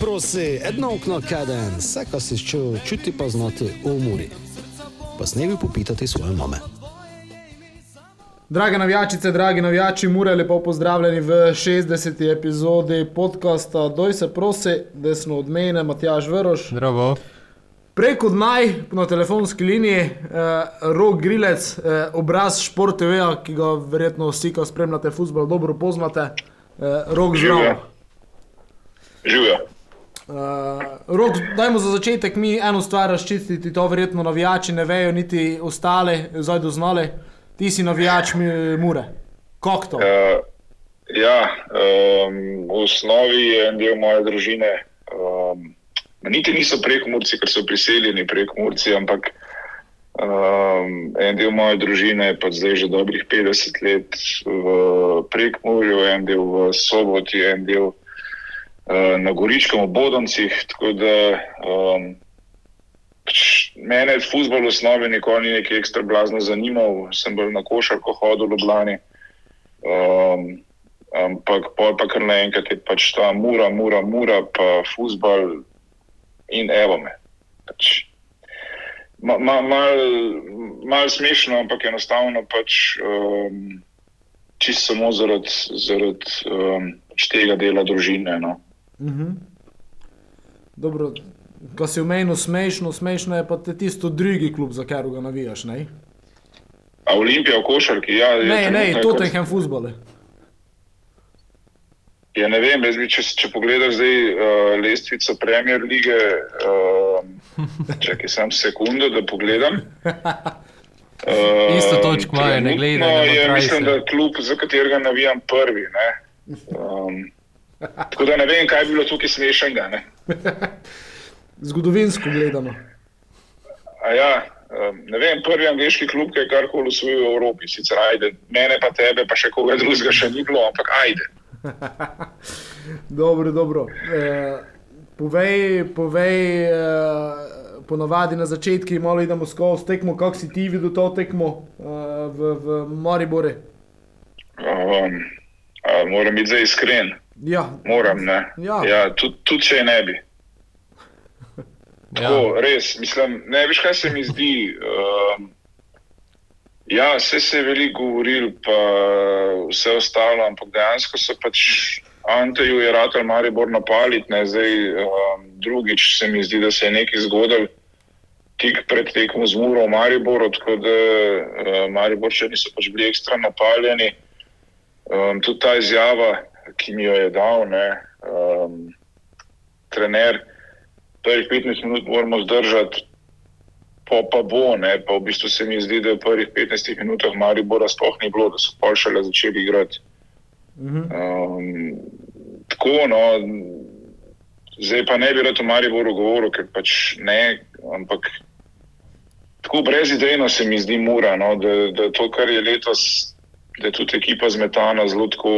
Prosi, edno okno kaden, vse, kar si čutil, čuti pa znati v umori. Pa snevi popitati svoje mame. Drage navijačice, dragi navijači, mure lepo pozdravljeni v 60. epizodi podcasta Doj se prosi, desno od mene, Matjaž Veroš. Zdravo. Preko naj na telefonski liniji, eh, rok grilec, eh, obraz Šport TV, ki ga verjetno vsi, ki spremljate futbol, dobro poznate. Eh, rok zdrav. Živijo. Uh, dajmo za začetek mi eno stvar razčistiti, to verjetno navijači ne vejo, niti ostale, zdaj doznali. Ti si navijač mi, mure. Kako to? Uh, ja, um, v osnovi je en del moje družine. Um, niti niso prekomorci, ker so priseljeni prekomorci, ampak um, en del moje družine je pa zdaj že dobrih 50 let v prekomorju, en del v soboti, en del uh, na Goričkem, v Bodoncih. Tako da um, mene futbol v osnovi nikoli ni nekaj ekstra blazno zanimal, sem bolj na košarko hodil v Ljubljani. Um, ampak pol pa kar naenkrat je pač ta mura, mura, mura, pa futbol in evo me. Pač, ma, ma, mal, mal smešno, ampak enostavno pač um, čisto samo zaradi zarad, um, pač tega dela družine. No. Mhm. Dobro, ko si omenil smešno, smešno je pa te tisto drugi klub, za katero ga navijaš, ne? A Olimpija v košarki, ja, Ne, ne, Tottenham futbole. Ja, ne vem, jaz bi, če, če pogledaš zdaj uh, lestvico Premier lige, uh, čakaj samo sekundo, da pogledam. Uh, Isto točko imajo, ne gledaj, ne je, Mislim, da je klub, za katerega navijam prvi. Ne? Um, tako da ne vem, kaj bi bilo tukaj smešnega. Ne? Zgodovinsko gledano. A Ja, ne vem, prvi angliški klub, ki je karkoli usvojil v Evropi, sicer ajde, mene pa tebe, pa še koga drugega še ni bilo, ampak ajde. Dobro, dobro. E, povej, povej e, ponovadi na začetku, malo idemo skozi tekmo, kako si ti videl to tekmo e, v, v Maribore. Um, moram biti zdaj iskren. Ja, Moram, ne. Ja. ja tudi, tudi če ne bi. Tako, ja. res, mislim, ne veš, kaj se mi zdi. Um, ja, vse se je veliko govorilo, pa vse ostalo, ampak dejansko so pač Anteju je rad ali Maribor napaliti, ne zdaj um, drugič se mi zdi, da se je nekaj zgodil. Tik pred tekmo z Muro v Mariboru, tako da uh, Mariborčani niso pač bili ekstra napaljeni. Um, tudi ta izjava, ki mi jo je dal, ne, um, trener, prvih 15 minut moramo zdržati, pa, pa bo. Ne, pa v bistvu se mi zdi, da v prvih 15 minutah Maribora sploh ni bilo, da so pa šele začeli igrati. Mhm. Um, tako, no, zdaj pa ne bi rad o Mariboru govoril, ker pač ne, ampak tako brezidejno se mi zdi mura, no, da, da to, kar je letos, da je tudi ekipa zmetana zelo tako.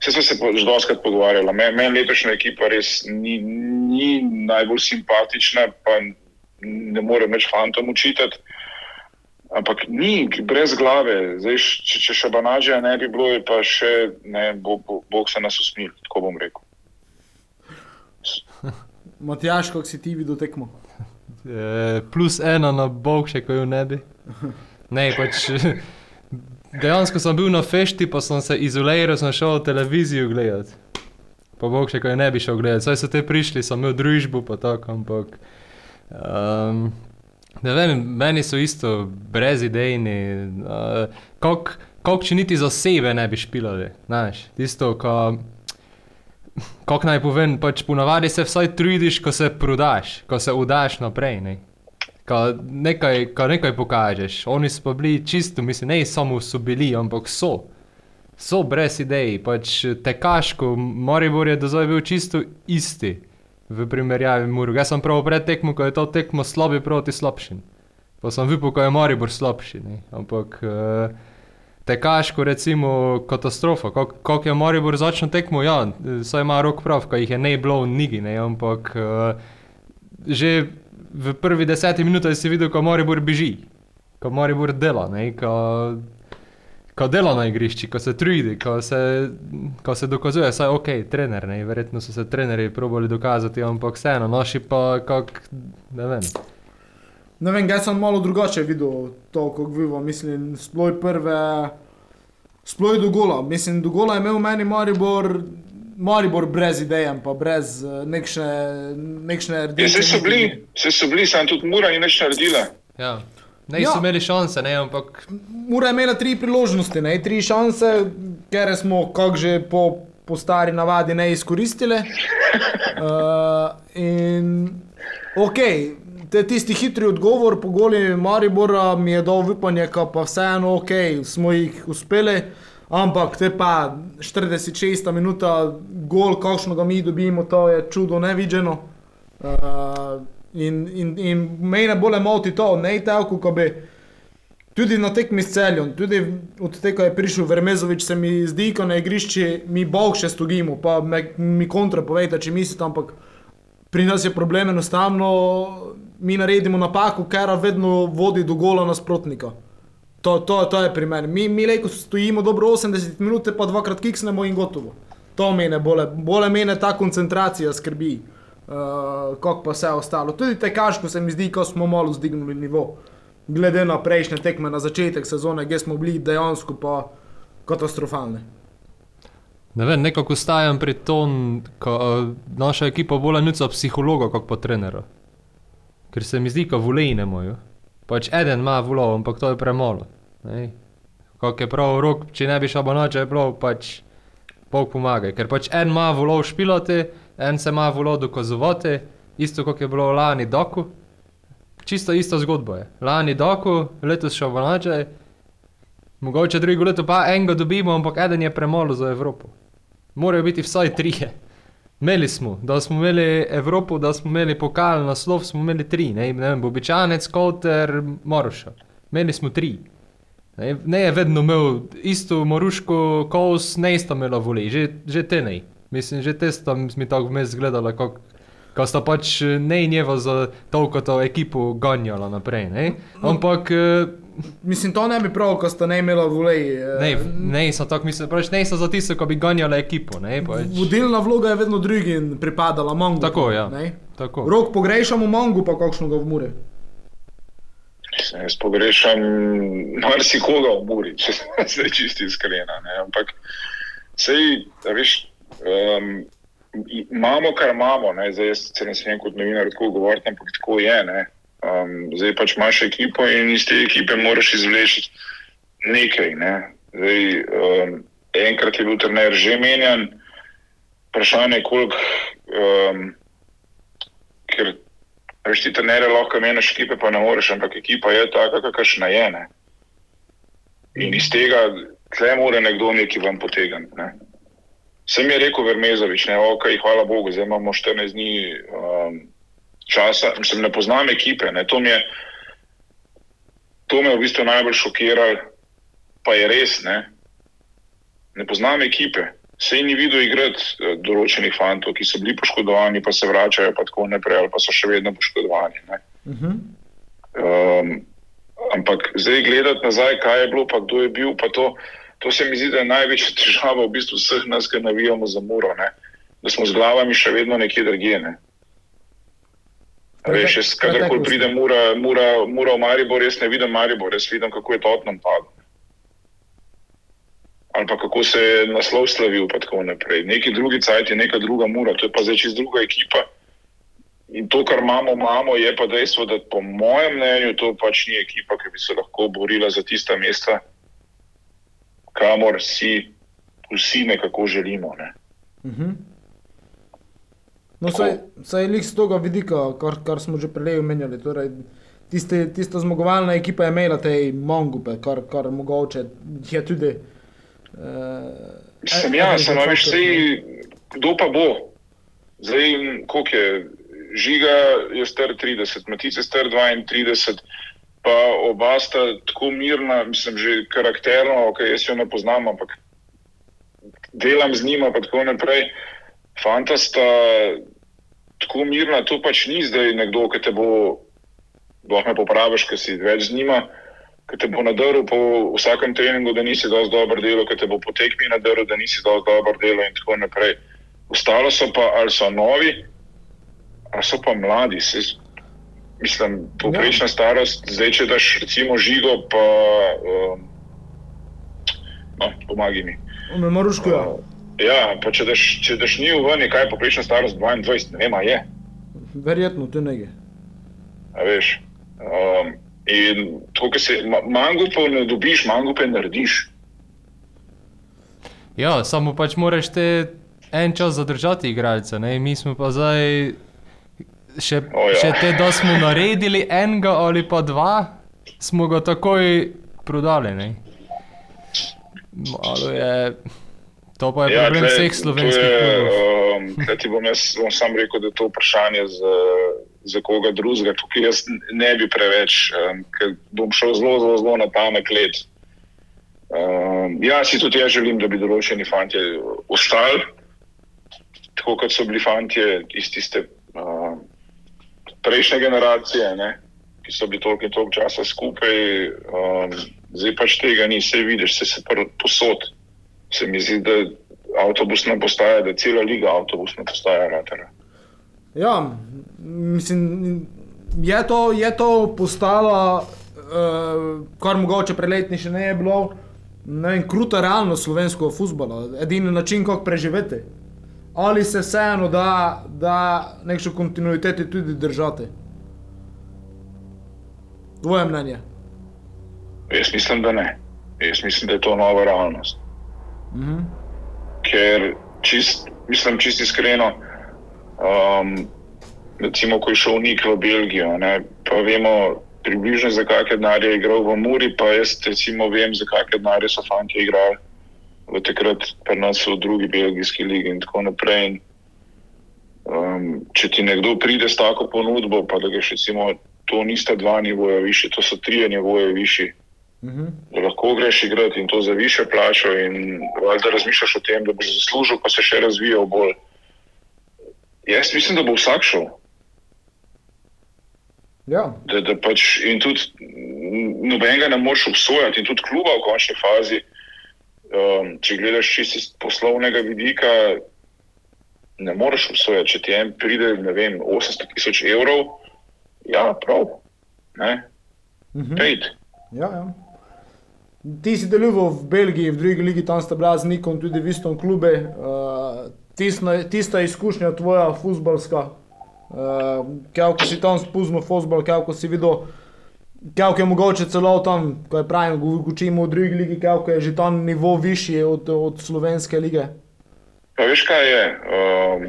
Vse smo se že doskrat pogovarjali. Meni men letošnja ekipa res ni, ni najbolj simpatična, pa ne morem več fantom učitati. Ampak ni brez glave. Zdaj, če, če še banažija ne bi bilo, pa še ne, bo, bo, Bog se nas usmil, tako bom rekel. Matjaš, kako si ti videl tekmo? E, plus ena na bog, še ko jo ne bi. Ne, pač dejansko sem bil na fešti, pa sem se izoliral, sem šel televizijo gledati. Pa bog, še ko jo ne bi šel gledati. Saj so te prišli, sem imel družbo, pa tako, ampak. Um, ne vem, meni so isto brezidejni. Uh, Kako če niti za sebe ne bi špilali, znaš, tisto, ko. Kako naj povem, pač ponavadi se vsaj trudiš, ko se prodaš, ko se udaš naprej. Ne? Ko nekaj, ko nekaj pokažeš. Oni so pa bili čisto, mislim, ne samo so bili, ampak so. So brez idej, pač tekaško, Moribor je do zdaj bil čisto isti v primerjavi Murg. Jaz sem prav pred tekmo, ko je to tekmo slabi proti slabšim. Pa sem videl, ko je Moribor slabši. Ne? Ampak uh, tekaško, recimo, katastrofa. Kako je Moribor začel tekmo, ja, saj ima rok prav, ko jih je ne bilo v Nigi, ne? ampak uh, že v prvi deseti minuti si videl, ko Moribor beži, ko Moribor dela, ne? ko ko dela na igrišču, ko se trudi, ko se, ko se dokazuje, saj ok, trener, ne, verjetno so se trenerji probali dokazati, ampak vseeno, naši pa kak, ne vem. Ne vem, jaz sem malo drugače videl to, kot vivo. Mislim, sploj prve, sploj do gola. Mislim, do gola je imel meni Maribor, Maribor brez idej, pa brez uh, nekšne, nekšne rdeče. vse so bili, vse so bili, sam tudi mura ni nič naredila. Ja. Ne, Ja. so imeli šanse, ne, ampak Mura je imela tri priložnosti, ne? tri šanse, ker smo, kako že po, po stari navadi, ne izkoristili. Uh, in ok, te, tisti hitri odgovor po goli Maribora mi je dal upanje, pa vseeno ok, smo jih uspeli. Ampak te pa 46 minuta, gol, kakšno ga mi dobimo, to je čudo nevideno. Uh, in, in, in mene bolj moti to, ne tako, ko bi tudi na tekmi s celjem, tudi od tega, ko je prišel Vermezovič, se mi zdi, ko na igrišču mi bog še stogimo, pa me, mi kontra povejte, če mislite, ampak pri nas je problem enostavno, mi naredimo napako, ker vedno vodi do gola nasprotnika. To, to, to je primer. Mi, mi lejko stojimo dobro 80 minut, pa dvakrat kiksnemo in gotovo. To mene bole, bole mene ta koncentracija skrbi, uh, kot pa vse ostalo. Tudi tekaško se mi zdi, ko smo malo zdignili nivo. Glede na prejšnje tekme na začetek sezone, kjer smo bili dejansko pa katastrofalni. ne vem, nekako stajam pri tom, ko uh, naša ekipa bolj nuca psihologa, kot pa trenera. Ker se mi zdi, ko volej ne mojo. Pač eden ima volov, ampak to je premalo. Kak je prav rok, če ne bi šel bonače, je prav pač Bog pomaga. Ker pač en ima volov špilati, en se ima volov dokazovati, isto kot je bilo lani doku. Čisto ista zgodba je. Lani doku, letos šel bonače, mogoče drugo leto pa enega dobimo, ampak eden je premalo za Evropo. Morajo biti vsaj trije. Imeli smo, da smo imeli Evropo, da smo imeli pokal, naslov smo imeli tri, ne, ne vem, Bobičanec, Kouter, Moroša. Imeli smo tri. Ne, ne je vedno imel isto Moruško, Kous, ne sta imela voli, že, že te ne. Mislim, že te sta mi tako vmes gledala, kako ko sta pač ne njeva za toliko to ekipo ganjala naprej, ne. Ampak eh, Mislim, to ne bi prav, ko sta ne imela volej. eh, ne, ne so tako mislili, pač ne so za tisto, ko bi ganjala ekipo, ne, pač. Vodilna vloga je vedno drugim pripadala, mangu. Tako, ja. Ne? Tako. Rok pogrešamo mangu, pa kakšno ga v Muri. Jaz pogrešam marsikoga v Muri, če zdaj čisti iskrena. Ne? Ampak sej, veš, um, imamo, kar imamo. Ne? Zdaj, jaz se ne smem kot novinar tako govoriti, ampak tako je. Ne? Um, zdaj pač imaš ekipo in iz te ekipe moraš izvleči nekaj. Ne? Zdaj, um, enkrat je bil trener že menjan, vprašanje je, koliko. Um, ker Veš, ti trenere lahko meniš ekipe, pa ne moreš, ampak ekipa je taka, kakršna je. Ne? In iz tega, tle mora nekdo nekaj ven potegniti. Ne? Sem je rekel Vermezovič, ne, ok, hvala Bogu, zdaj imamo 14 dni um, časa, sem ne poznam ekipe, ne, to mi je, to me je v bistvu najbolj šokiralo, pa je res, ne, ne poznam ekipe. Sej ni videl igrati eh, določenih fantov, ki so bili poškodovani, pa se vračajo, pa tako naprej, ali pa so še vedno poškodovani. Ne. Uh -huh. Um, ampak zdaj gledati nazaj, kaj je bilo, pa kdo je bil, pa to, to se mi zdi, da je največja težava v bistvu vseh nas, ki navijamo za muro, ne? da smo z glavami še vedno nekje drugje. Ne? Veš, jaz, kadarkoli pride mura, mura, mura v Maribor, jaz ne vidim Maribor, jaz vidim, kako je Tottenham padel. Ali pa kako se je naslov slavil, pa tako naprej. Neki drugi cajt je neka druga mura, to je pa zdaj čist druga ekipa. In to, kar imamo, imamo, je pa dejstvo, da po mojem mnenju to pač ni ekipa, ki bi se lahko borila za tista mesta, kamor si vsi nekako želimo. Ne. Uh -huh. No, saj, saj lik z tega vidika, kar, kar smo že prej omenjali. Torej, tiste, tista zmagovalna ekipa je imela te mangupe, kar, kar mogoče je tudi. Uh, Sem jaz, samo veš, sej, kdo pa bo? Zdaj, koliko je? Žiga je star 30, Matica je star 32, pa oba sta tako mirna, mislim, že karakterno, ok, jaz jo ne poznam, ampak delam z njima, pa tako naprej. Fanta sta tako mirna, to pač ni zdaj nekdo, ki te bo, lahko me popraviš, ker si več z njima, ki te bo nadaril po vsakem treningu, da nisi dovolj dobro delo, ki te bo po tekmi nadaril, da nisi dovolj dobro delo in tako naprej. Ostalo so pa ali so novi, ali so pa mladi. Se, mislim, poprečna ja. starost, zdaj če daš recimo žigo, pa um, no, pomagi mi. Ne moreš ko. Uh, ja, pa če daš, če daš ni v ven, kaj je poprečna starost 22, ne vem, je. Verjetno, je nekaj. A veš. Um, in to, kar se ma- mango pa ne dobiš, mango pa narediš. Ja, samo pač moraš te en čas zadržati igralce, ne? mi smo pa zdaj še, O, ja. še te, da smo naredili enega ali pa dva, smo ga takoj prodali. Ne? Malo je, to pa je ja, problem tle- vseh slovenskih klubov. Um, ti bom jaz bom sam rekel, da je to vprašanje za, za koga drugega. Tukaj jaz ne bi preveč, um, ker bom šel zelo, zelo, zelo na pamet let. Um, ja, si tudi jaz želim, da bi določeni fanti ostali, tako kot so bili fanti iz tiste um, prejšnje generacije, ne, ki so bili toliko in toliko časa skupaj. Um, zdaj pač tega ni, vse vidiš, vse se posod. Se mi zdi, da avtobusna postaja, da cela liga avtobusna postaja ratera. Ja, mislim, je to, je to postalo, uh, kar mogoče preletni še ne je bilo, ne vem, kruta realnost slovenskega futbola, edini način, kako preživeti. Ali se vseeno da, da nekšno kontinuiteti tudi držati? Tvoje mnenje? Jaz mislim, da ne. Jaz mislim, da je to nova realnost. Mhm. Ker čist, mislim, čist iskreno, um, recimo, ko je šel Nik v Belgijo, ne, pa vemo približno, za kakšne denarje je igral v Muri, pa jaz recimo vem, za kakšne denarje so fanti igrali v takrat pri nas v drugi belgijski ligi in tako naprej. In, um, če ti nekdo pride s tako ponudbo, pa da ga še recimo, to nista dva nivoja višji, to so trije nivoje višji Mhm. da lahko greš igrati in to za više plačo, in valjda razmišljaš o tem, da boš zaslužil, pa se še razvijal bolj. Jaz mislim, da bo vsak šel. Ja, Da, da pač, in tudi nobenega ne moreš obsojati, in tudi kluba v končni fazi. Um, če gledaš čisto iz poslovnega vidika, ne moreš obsojati. Če ti en pride, ne vem, 800 tisoč evrov, ja, prav, ne, mhm. pejt. ja, ja. Ti si deloval v Belgiji, v drugi ligi, tam sta bila z Nikom tudi v istem klubu. Uh, tista, tista izkušnja tvoja, futbalska, uh, kako si tam spustil futbol, kako si videl, kako je mogoče celo tam, ko je pravim, učimo v drugi ligi, kako je že tam nivo višji od, od slovenske lige. Pa veš, kaj je? Um,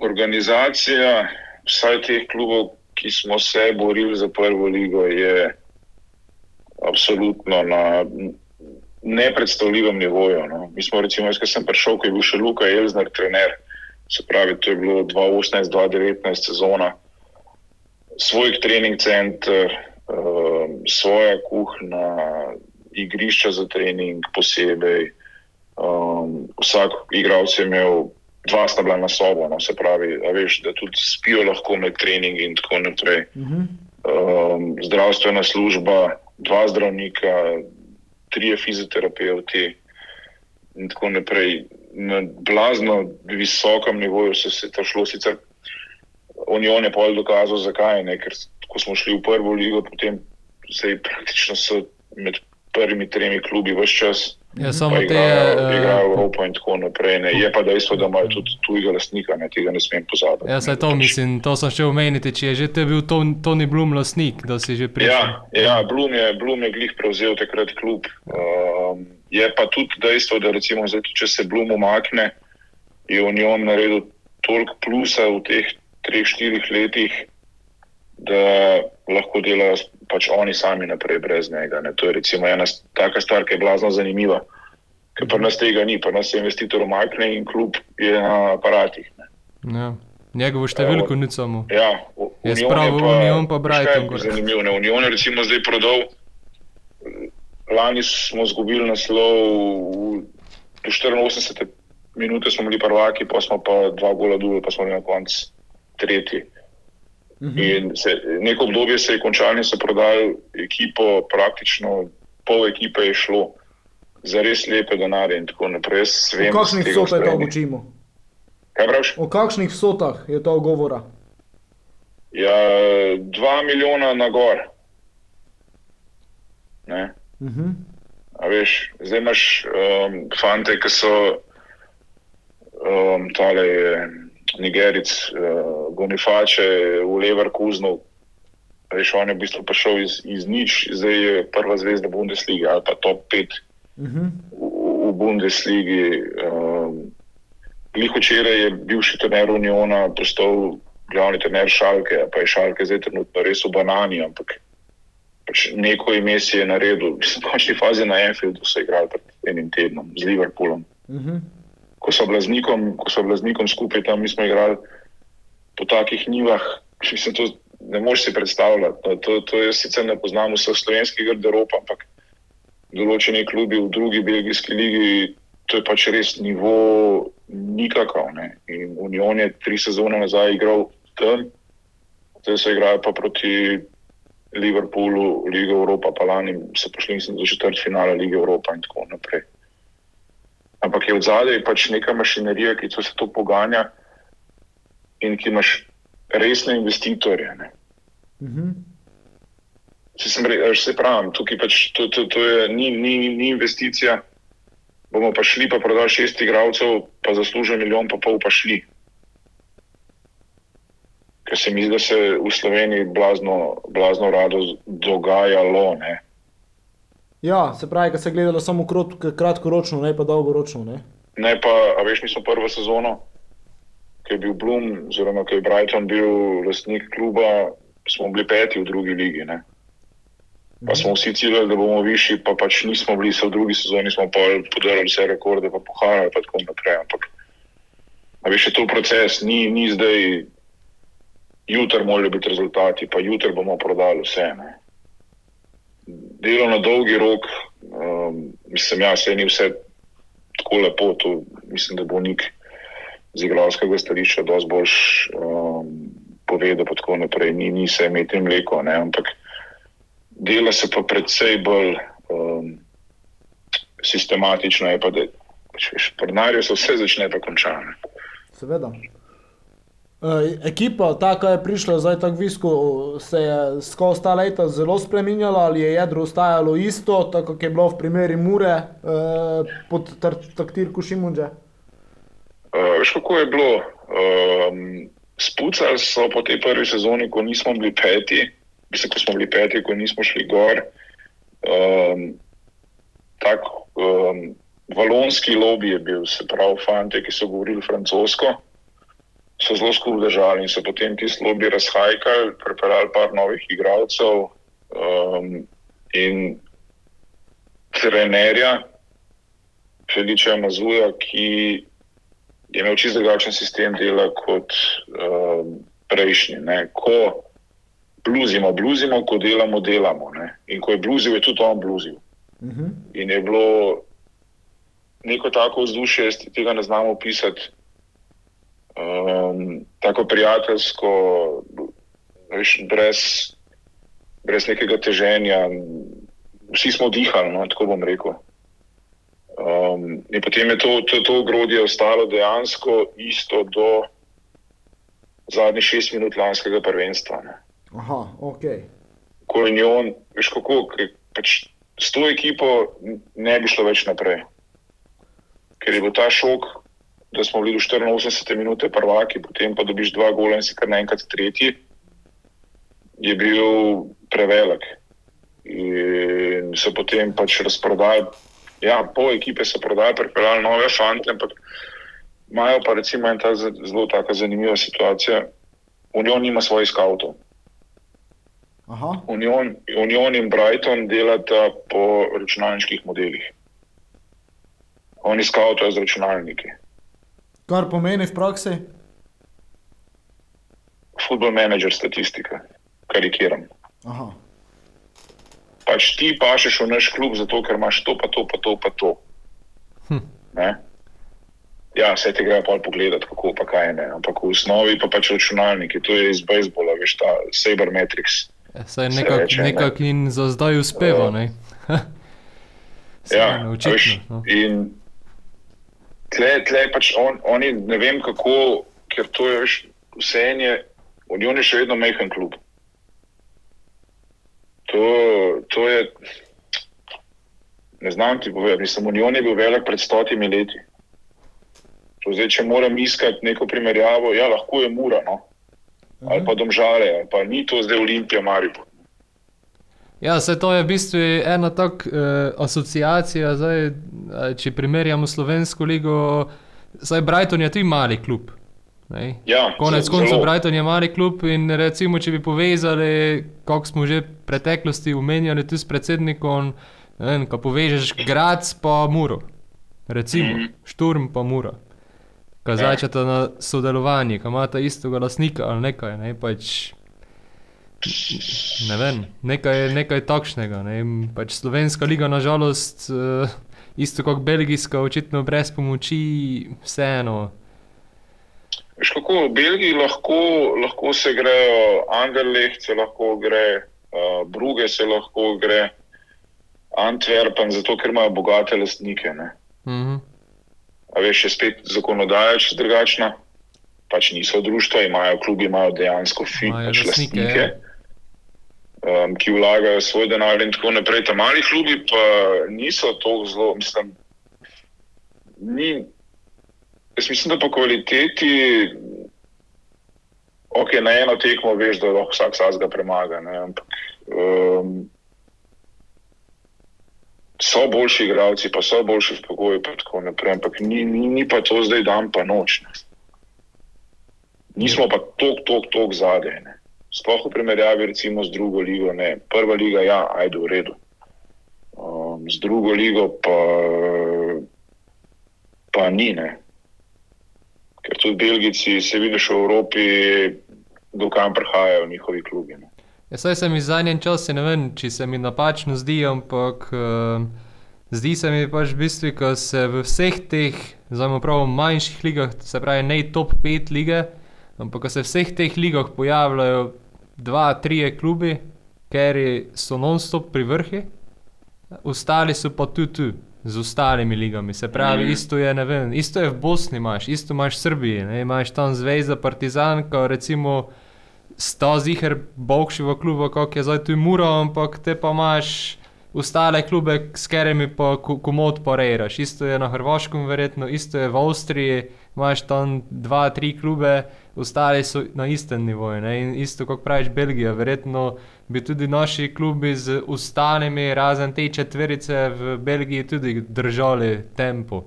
organizacija vsaj teh klubov, ki smo se borili za prvo ligo, je absolutno na nepredstavljivem nivoju. No. Mi smo, recimo, jaz, ko sem prišel, ko je bil še Luka Elzner trener, se pravi, to je bilo 2018-2019 sezona, svoj trening center, um, svoja kuhna, igrišča za trening posebej. Um, vsak igralec je imel, dva sta bila na sobo, no, se pravi, veš, da tudi spijo lahko med treningi in tako naprej. Mhm. Um, zdravstvena služba, dva zdravnika, trije fizioterapeuti in tako naprej. Na blazno visokem nivoju se je to šlo, sicer Union je pol dokazal, zakaj ne, ker ko smo šli v prvo ligo, potem se je praktično med prvimi tremi klubi vse čas. Ja, samo pa te, igrajo, eh, igrajo Evropo in tako naprej. Ne. Je pa dejstvo, da imajo tudi tujega lastnika, ne, tega ne smem pozabiti. Ja, saj to Pač- mislim, to sem še omeniti, če je že te bil Ton- Tony Blum lastnik, da si že prišel. Ja, ja Blum, je, Blum je glih prevzel takrat klub. Um, je pa tudi dejstvo, da recimo, zdaj, tudi če se Blum umakne, je v njem naredil toliko plusa v teh treh, štirih letih, da lahko delajo pač oni sami naprej brez njega. Ne. To je recimo ena taka stvar, ki je blazno zanimiva. Ker pri nas tega ni, pri nas se investitor umakne in klub je na aparatih. Ne. Ja. Njegovo številko ni samo. Ja, u- Je spravil Union pa Brighton Zanimivo, ne, Union je recimo zdaj prodal. Lani smo izgubili naslov, v- do 84 minute smo bili prvaki, pa smo pa dva gola duli, pa smo bili na koncu tretji. In se, neko obdobje se je končalo in so prodali ekipo, praktično pol ekipe je šlo za res lepe denarje in tako naprej. Jaz O vem, kakšnih vsotah je to učimo? Kaj praviš? O kakšnih vsotah je to govora? Ja, dva milijona na gor. Ne? Mhm. A veš, zdaj imaš um, fante, ki so um, tale Nigeric, uh, Bonifače v Leverkusenu. A Veš, on je v bistvu prišel iz, iz nič, zdaj je prva zvezda Bundeslige ali pa top 5 Mhm. v, v Bundesligi. Um, Glih včeraj je bivši trener Uniona postal glavni trener Šalke, pa je Šalke zdaj trenutno res v banani, ampak pač neko ime si je naredil. Mislim, v končni fazi na Enfieldu so igrali pred enim tednom z Liverpoolom. Mhm. Ko so blaznikom, ko so blaznikom skupaj tam, mi smo igrali po takih nivah, mislim, to ne moreš si predstavljati. No, to, to jaz sicer ne poznam vseh slovenskih garderob, ampak določeni klubi v drugi belgijski ligi, to je pač res nivo nikakav. Ne. In Union je tri sezone nazaj igral tam, zdaj so igrali pa proti Liverpoolu, Liga Evropa, pa lani so prišli mislim, do četrt finala Lige Evropa in tako naprej. Ampak je v zadnji pač neka mašinerija, ki se to poganja in ki imaš resne investitorje. Ne. Mhm. Če sem rekel, se pravim, tukaj pač to, to, to je, ni, ni, ni investicija. Bomo pa šli, pa prodali šest igralcev, pa zaslužili milijon, pa pol pa šli. Ker se mi zdi, da se v Sloveniji blazno, blazno rado dogajalo. Ne. Ja, se pravi, da se je gledalo samo kratkoročno, ne pa dolgoročno. Ne? ne pa, a veš, mi smo prvo sezono, ki je bil Bloom, oziroma ki je Brighton bil lastnik kluba, smo bili peti v drugi ligi. Ne. Pa smo vsi ciljali, da bomo višji, pa pač nismo bili, se v drugi sezoni smo pa podarili vse rekorde, pa pohajali, pa tako naprej. Ampak, veš, je to proces, ni, ni zdaj, jutri morajo biti rezultati, pa jutri bomo prodali vse. Ne. Delo na dolgi rok, um, mislim, ja, se ni vse tako lepo, to mislim, da bo nik z igralskega stališča dosti boljš um, povedal, pa tako naprej, ni, ni se imeti mleko, ne, ampak dela se pa predvsej bolj um, sistematično, je pa da pač, veš, pri denarju se vse začne pa končane. Seveda. E, ekipa, ta, ki je prišla zdaj tako visko, se je skozi ta leta zelo spremenjala, ali je jedro ostajalo isto, tako kot je bilo v primeri Mure e, pod taktirko Šimunže. Uh, veš, kako je bilo? Um, spucali so po tej prvi sezoni, ko nismo bili peti, mislim, ko smo bili peti, ko nismo šli gor. Um, tak um, valonski lobby je bil, se pravi, fanti, ki so govorili francosko, so zelo skupaj držali in so potem ti lobby razhajkali, pripeljali par novih igralcev um, in trenerja Feliča Mazuja, ki je imel čisto drugačen sistem dela kot um, prejšnji. Ne. Ko bluzimo, bluzimo, ko delamo, delamo. Ne. In ko je bluzil, je tudi on bluzil. Mhm. In je bilo neko tako vzdušje, ti tega ne znam opisati, um, tako prijateljsko, veš, brez, brez nekega teženja. Vsi smo dihali, no, tako bom rekel. Um, in potem je to, to, to ogrodje ostalo dejansko isto do zadnjih šest minut lanskega prvenstva. Ne. Aha, ok. Ko je on, veš kako, pač s to ekipo ne bi šlo več naprej. Ker je bil ta šok, da smo bili do 84 minute prvaki, potem pa dobiš dva gola in si kar naenkrat tretji, je bil prevelik. In so potem pač razprodali, ja, pol ekipe so prodali, pripeljali nove fante, ampak imajo pa recimo en ta zelo taka zanimiva situacija. Union nima svojih skavtov. Aha, Union, Union in Brighton delata po računalniških modelih. Oni skavtajo z računalniki. Kar pomeni v praksi. Football manager statistika, karikiram. Aha. Pač ti pašeš v naš klub zato, ker imaš to, pa to, pa to, pa to. Hm. Ne? Ja, vse te grejo pa pogledati, kako pa kaj ne. Ampak v osnovi pa pač računalniki, to je iz bejzbola, veš, ta Sabermetrics. Ja, Saj Se nekako reče, ne. nekak in za zdaj uspeva, ne? Ja, veš, no. in tle, tle pač on, oni ne vem kako, ker to je veš, vse en je, Union je še vedno majhen klub. To, to je, ne znam ti povedati, mislim, Union je bil velik pred stotimi leti. To zdaj, če moram iskati neko primerjavo, ja, lahko je mura, no. ali pa domžale, ali pa ni to zdaj Olimpija Maribor. Ja, se to je v bistvu ena tak uh, asociacija, zdaj, eh, če primerjamo slovensko ligo, zdaj Brighton je tudi mali klub. Ne? Ja, Konec koncev. Brighton je mali klub in recimo, če bi povezali, kako smo že v preteklosti omenjali tudi s predsednikom, vem, ko povežeš Grac pa Muro, recimo mm -hmm. Šturm pa Muro. Ko Ja. na sodelovanje, ko imate istega lasnika ali nekaj, ne pač. Ne vem, nekaj, nekaj takšnega. Ne? Pač Slovenska liga, nažalost, uh, isto kot belgijska, očitno brez pomoči, vseeno. Veš kako, v Belgiji lahko, lahko se grejo, Anderlecht se lahko gre, uh, Bruge se lahko gre, Antwerpen, zato ker imajo bogate lastnike. Ne. Uh -huh. A veš, je spet zakonodaja drugačna. Pač niso društva, imajo klubi, imajo dejansko fi, Imajo pač lastnike, lastnike, ja. Um, ki vlagajo svoj denar in tako naprej. Ta mali klubi pa niso tako zelo, mislim, ni, jaz mislim, da po kvaliteti, ok, na eno tekmo veš, da lahko vsak vsakega premaga, ne, ampak um, so boljši igralci, pa so boljši pogoji, pa tako naprej, ampak ni, ni, ni pa to zdaj dan pa noč. Ne. Nismo pa tok, tok, tok zadaj. Ne. Sploh v primerjavi recimo z drugo ligo, ne. Prva liga, ja, ajde v redu. Um, z drugo ligo pa, pa ni, ne. Ker tudi Belgijci, se vidiš v Evropi, do kam prihajajo njihovi klubi. Ne. Ja, saj se mi zadnjem času, ne vem, če se mi napačno zdi, ampak uh, zdi se mi pač v bistvu, ko se v vseh teh, zelo prav manjših ligah, se pravi ne top 5 lige, ampak ko se v vseh teh ligah pojavljajo dva, trije klubi, ker so non-stop pri vrhu, ostali so pa tu tu. Z ostalimi ligami, se pravi, Mhm. isto je, ne vem, isto je v Bosni, imaš, isto imaš v Srbiji, ne, imaš tam Zvezda, Partizan, ko recimo sta ziger bogšiva kluba, kot je zdaj tu Mura, ampak te pa imaš ostale klube, s katerimi pa ko- komod pariraš. Isto je na Hrvaškem, verjetno, isto je v Avstriji, imaš tam dva, tri klube, ostali so na istem nivoju. Ne? In isto kot praviš Belgija, verjetno bi tudi naši klubi z ostalimi, razen te četverice v Belgiji, tudi držali tempo.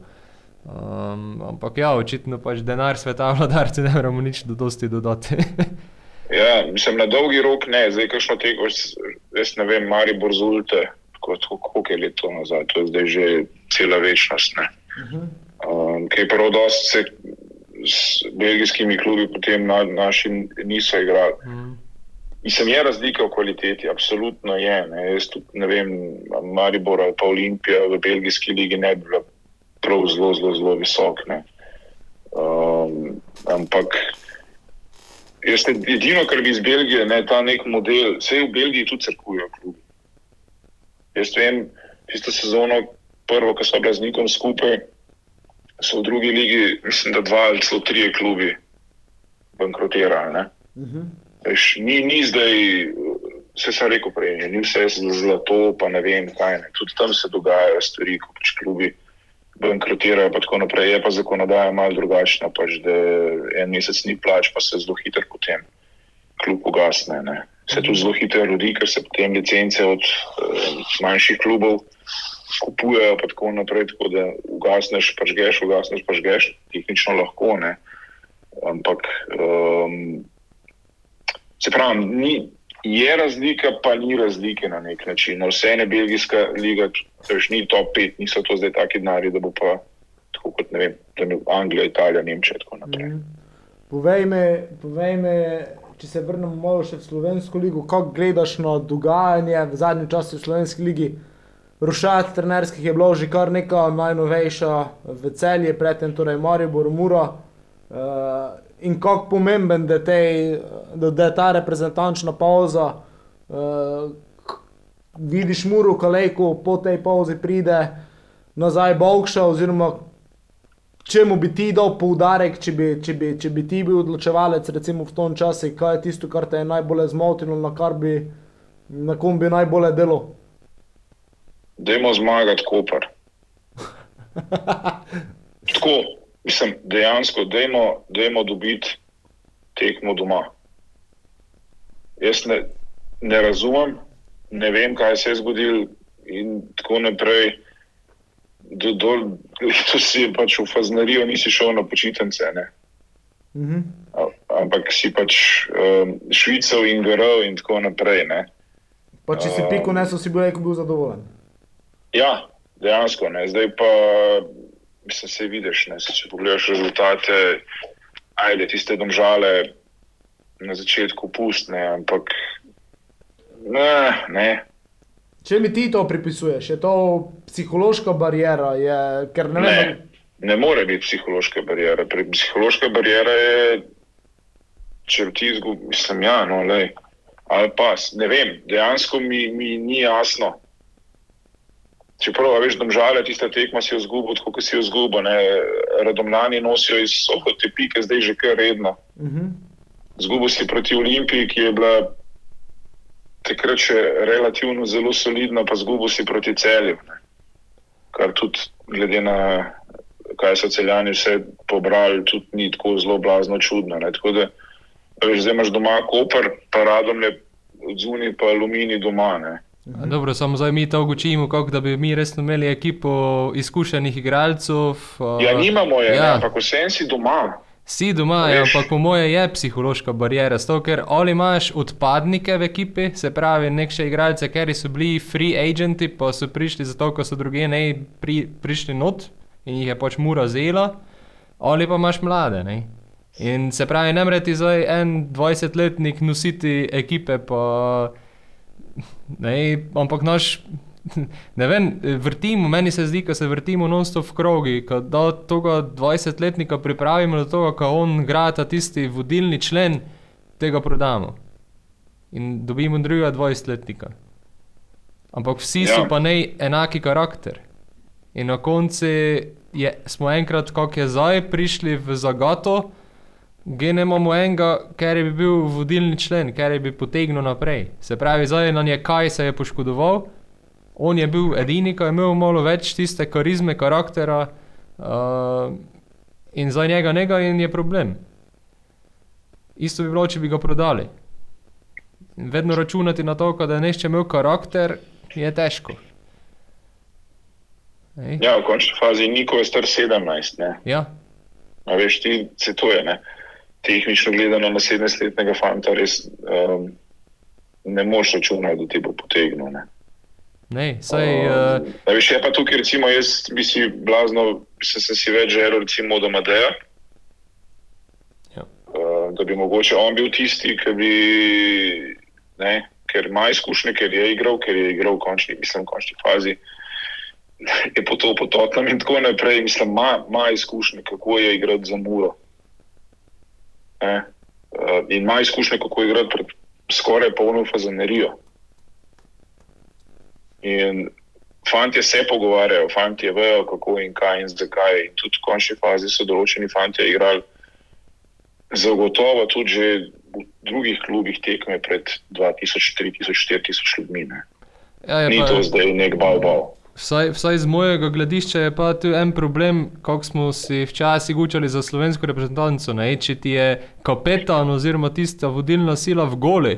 Um, ampak ja, očitno pač denar sveta vladarci ne moremo nič do dosti dodati. Ja, mislim, na dolgi rok ne, zdaj kakšno jaz- jaz ne vem, Maribor Zulte, koliko je let to nazaj, to je zdaj že cela večnost. Ne. Um, Kaj prav dosti se s belgijskimi klubi potem na, naši niso igrali. Mm. Mislim, je razlika v kvaliteti, absolutno je. Ne. Jaz tudi ne vem, Maribor ali pa Olimpija v belgijski ligi ne bi bila prav zelo, zelo, zelo visok. Ne. Um, ampak jaz edino, kar bi iz Belgije, ne, ta nek model, vse v Belgiji tudi crkujejo klubi. Jaz vem, tisto sezono, prvo, ko so bila z Nikom skupaj, so v drugi ligi, mislim, da dva ali celo trije klubi bankrotirali. Ne. Veš, ni, ni zdaj, vse sem rekel prej, ni vse zlato, pa ne vem kaj. Ne. Tudi tam se dogajajo stvari, ko pač klubi bankrotirajo, pa tako naprej. Je pa zakonodaja malo drugačna, pač, da en mesec ni plač, pa se zelo hitro potem klub ugasne. Ne. Se tu zelo hitro rodi, ker se potem licence od eh, manjših klubov kupujejo, pa tako naprej, tako da ugasneš, pač geš, ugasneš, pač geš, tehnično lahko, ne. Ampak um, Se pravi, ni, je razlika, pa ni razlike na nek način. No, Vse je belgijska liga, veš, ni top 5, niso to zdaj taki denari, da bo pa tako kot ne vem, da ne Anglija, Italija, Nemčija in tako naprej. Povej me, povej me, če se vrnemo malo še v slovensko ligo, kako gledaš na dogajanje v zadnjem času v slovenski ligi. rušat trenerskih je bilo že kar neka najnovejša v celje, predtem torej Maribor, Mura. Uh, in kako pomemben, da, tej, da, da je ta reprezentančna pauza. Uh, vidiš Muru, Kalejko, po tej pauzi pride nazaj Bovša, oziroma čemu bi ti dal poudarek, če bi, če, bi, če bi ti bil odločevalec, recimo v tom času, kaj je tisto, kar te je najbolj zmotilo, na, bi, na kom bi najbolje delo? Dajmo zmagati, Koper. Tako, mislim, dejansko, dajmo, dajmo dobiti tekmo doma. Jaz ne, ne razumem, ne vem, kaj se je zgodilo, in tako naprej. Do, do, letos si pač v Faznarijo, nisi šel na počitnice. Mm -hmm. Ampak si pač um, švical in gorel, in tako naprej. Pa če si piko nesel, si bil, bil zadovoljen. Ja, dejansko ne. Zdaj pa mislim, se vidiš. Ne. Če pogledaš rezultate, ajde tiste domžale na začetku pustne, ampak Ne, ne. Če mi ti to pripisuješ, je to psihološka barijera? Je, ne, ne, ne more biti psihološka barijera. Psihološka barijera je, če ti izgubiš, mislim, ja, no, lej. ali pa ne vem, dejansko mi, mi ni jasno. Čeprav veš, da žale tiste tekme si izgubil, kot si izgubil. Radomljani nosijo iz soho te pike, zdaj že kar redno. Zgubil si proti Olimpiji, ki je bila takrat še relativno zelo solidno, pa zgubo si proti celju. Ne. Kar tudi, glede na kaj so celjani vse pobrali, tudi ni tako zelo blazno čudno. Ne. Tako da, veš, zdaj imaš doma koper, pa radom je odzuni, pa alumini doma. Ne. Dobro, samo zdaj mi to učimo, kako da bi mi resno imeli ekipo izkušenih igralcev. Ja, nimamo je, ja. ampak vsem si doma. Si doma, ja, ampak po moje je psihološka barijera, zato ker ali imaš odpadnike v ekipi, se pravi, nekše igralce, ker so bili free agenti, pa so prišli zato, ker so druge ne pri, prišli not in jih je pač mura zela, ali pa imaš mlade. Ne? In se pravi, ne mreti zdaj en 20-letnik nositi ekipe, pa, ne, ampak naš ne vem, vrtimo, meni se zdi, da se vrtimo non-stop v krogi. Da tega 20-letnika pripravimo do tega, da on grada tisti vodilni člen, tega prodamo. In dobimo drugega 20-letnika. Ampak vsi ja. so pa ne enaki karakter. In na koncu je, smo enkrat, kako je zdaj, prišli v zagato, gdje ne imamo enega, ker bi bil vodilni člen, ker bi potegnil naprej. Se pravi, zdaj na njej kaj se je poškodoval on je bil edini, ki je imel malo več tiste karizme, karaktera uh, in za njega nekaj in je problem. Isto bi bilo, če bi ga prodali. Vedno računati na to, da je nekaj imel karakter, je težko. Ej. Ja, v končni fazi Niko je star 17. Ne? Ja. A veš, ti se to je, ne? tehnično gledano na 17-letnega fanta, res um, ne moš računati, da ti bo potegnil. Ne? Ne, saj, uh, uh, še pa tukaj, recimo, jaz bi si blazno, bi se, se si več želel, recimo, od Amadeja. Ja. Uh, da bi mogoče on bil tisti, ki bi, ne, ker ima izkušnje, ker je igral, ker je igral v končni, mislim, v končni fazi. Je po to pototnem in tako naprej. Mislim, ima, ima izkušnje, kako je igrati za muro. Uh, in ima izkušnje, kako je igrati pred skoraj polno fazanerijo. In fanti se pogovarjajo, fanti vejo, kako in kaj in zakaj. In tudi v končni fazi so določeni fanti igrali zagotovo tudi že v drugih klubih tekme pred 2000, 3000, 4000 ljudmi. Ja, Ni pa, to zdaj nek bal bal. Vsaj, vsaj z mojega gledišča je pa tu en problem, kako smo si včasih učili za slovensko reprezentanco. Ne? Če ti je kapetan oziroma tista vodilna sila v goli,